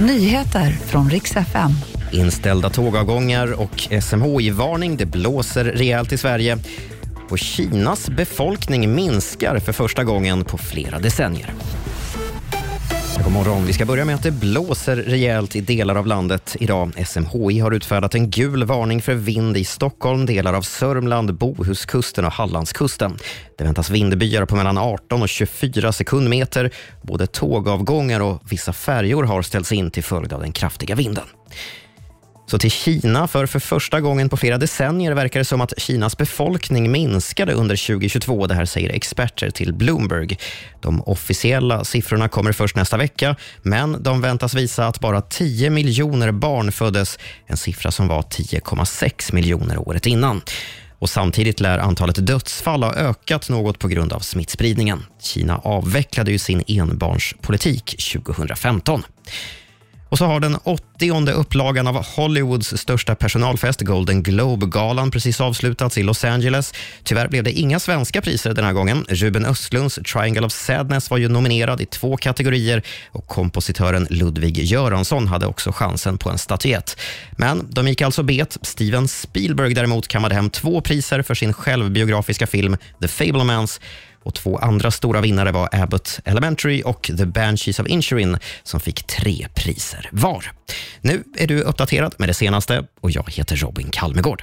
Nyheter från riks FM. Inställda tågavgångar och SMHI-varning. Det blåser rejält i Sverige. Och Kinas befolkning minskar för första gången på flera decennier. God morgon. Vi ska börja med att det blåser rejält i delar av landet idag. SMHI har utfärdat en gul varning för vind i Stockholm, delar av Sörmland, Bohuskusten och Hallandskusten. Det väntas vindbyar på mellan 18 och 24 sekundmeter. Både tågavgångar och vissa färjor har ställts in till följd av den kraftiga vinden. Så till Kina, för för första gången på flera decennier verkar det som att Kinas befolkning minskade under 2022. Det här säger experter till Bloomberg. De officiella siffrorna kommer först nästa vecka, men de väntas visa att bara 10 miljoner barn föddes, en siffra som var 10,6 miljoner året innan. Och samtidigt lär antalet dödsfall ha ökat något på grund av smittspridningen. Kina avvecklade ju sin enbarnspolitik 2015. Och så har den 80 upplagan av Hollywoods största personalfest, Golden Globe-galan, precis avslutats i Los Angeles. Tyvärr blev det inga svenska priser den här gången. Ruben Östlunds Triangle of Sadness var ju nominerad i två kategorier och kompositören Ludwig Göransson hade också chansen på en statyett. Men de gick alltså bet. Steven Spielberg däremot kammade hem två priser för sin självbiografiska film The Fablemans och två andra stora vinnare var Abbott Elementary och The Banshees of Insurin som fick tre priser var. Nu är du uppdaterad med det senaste och jag heter Robin Kalmegård.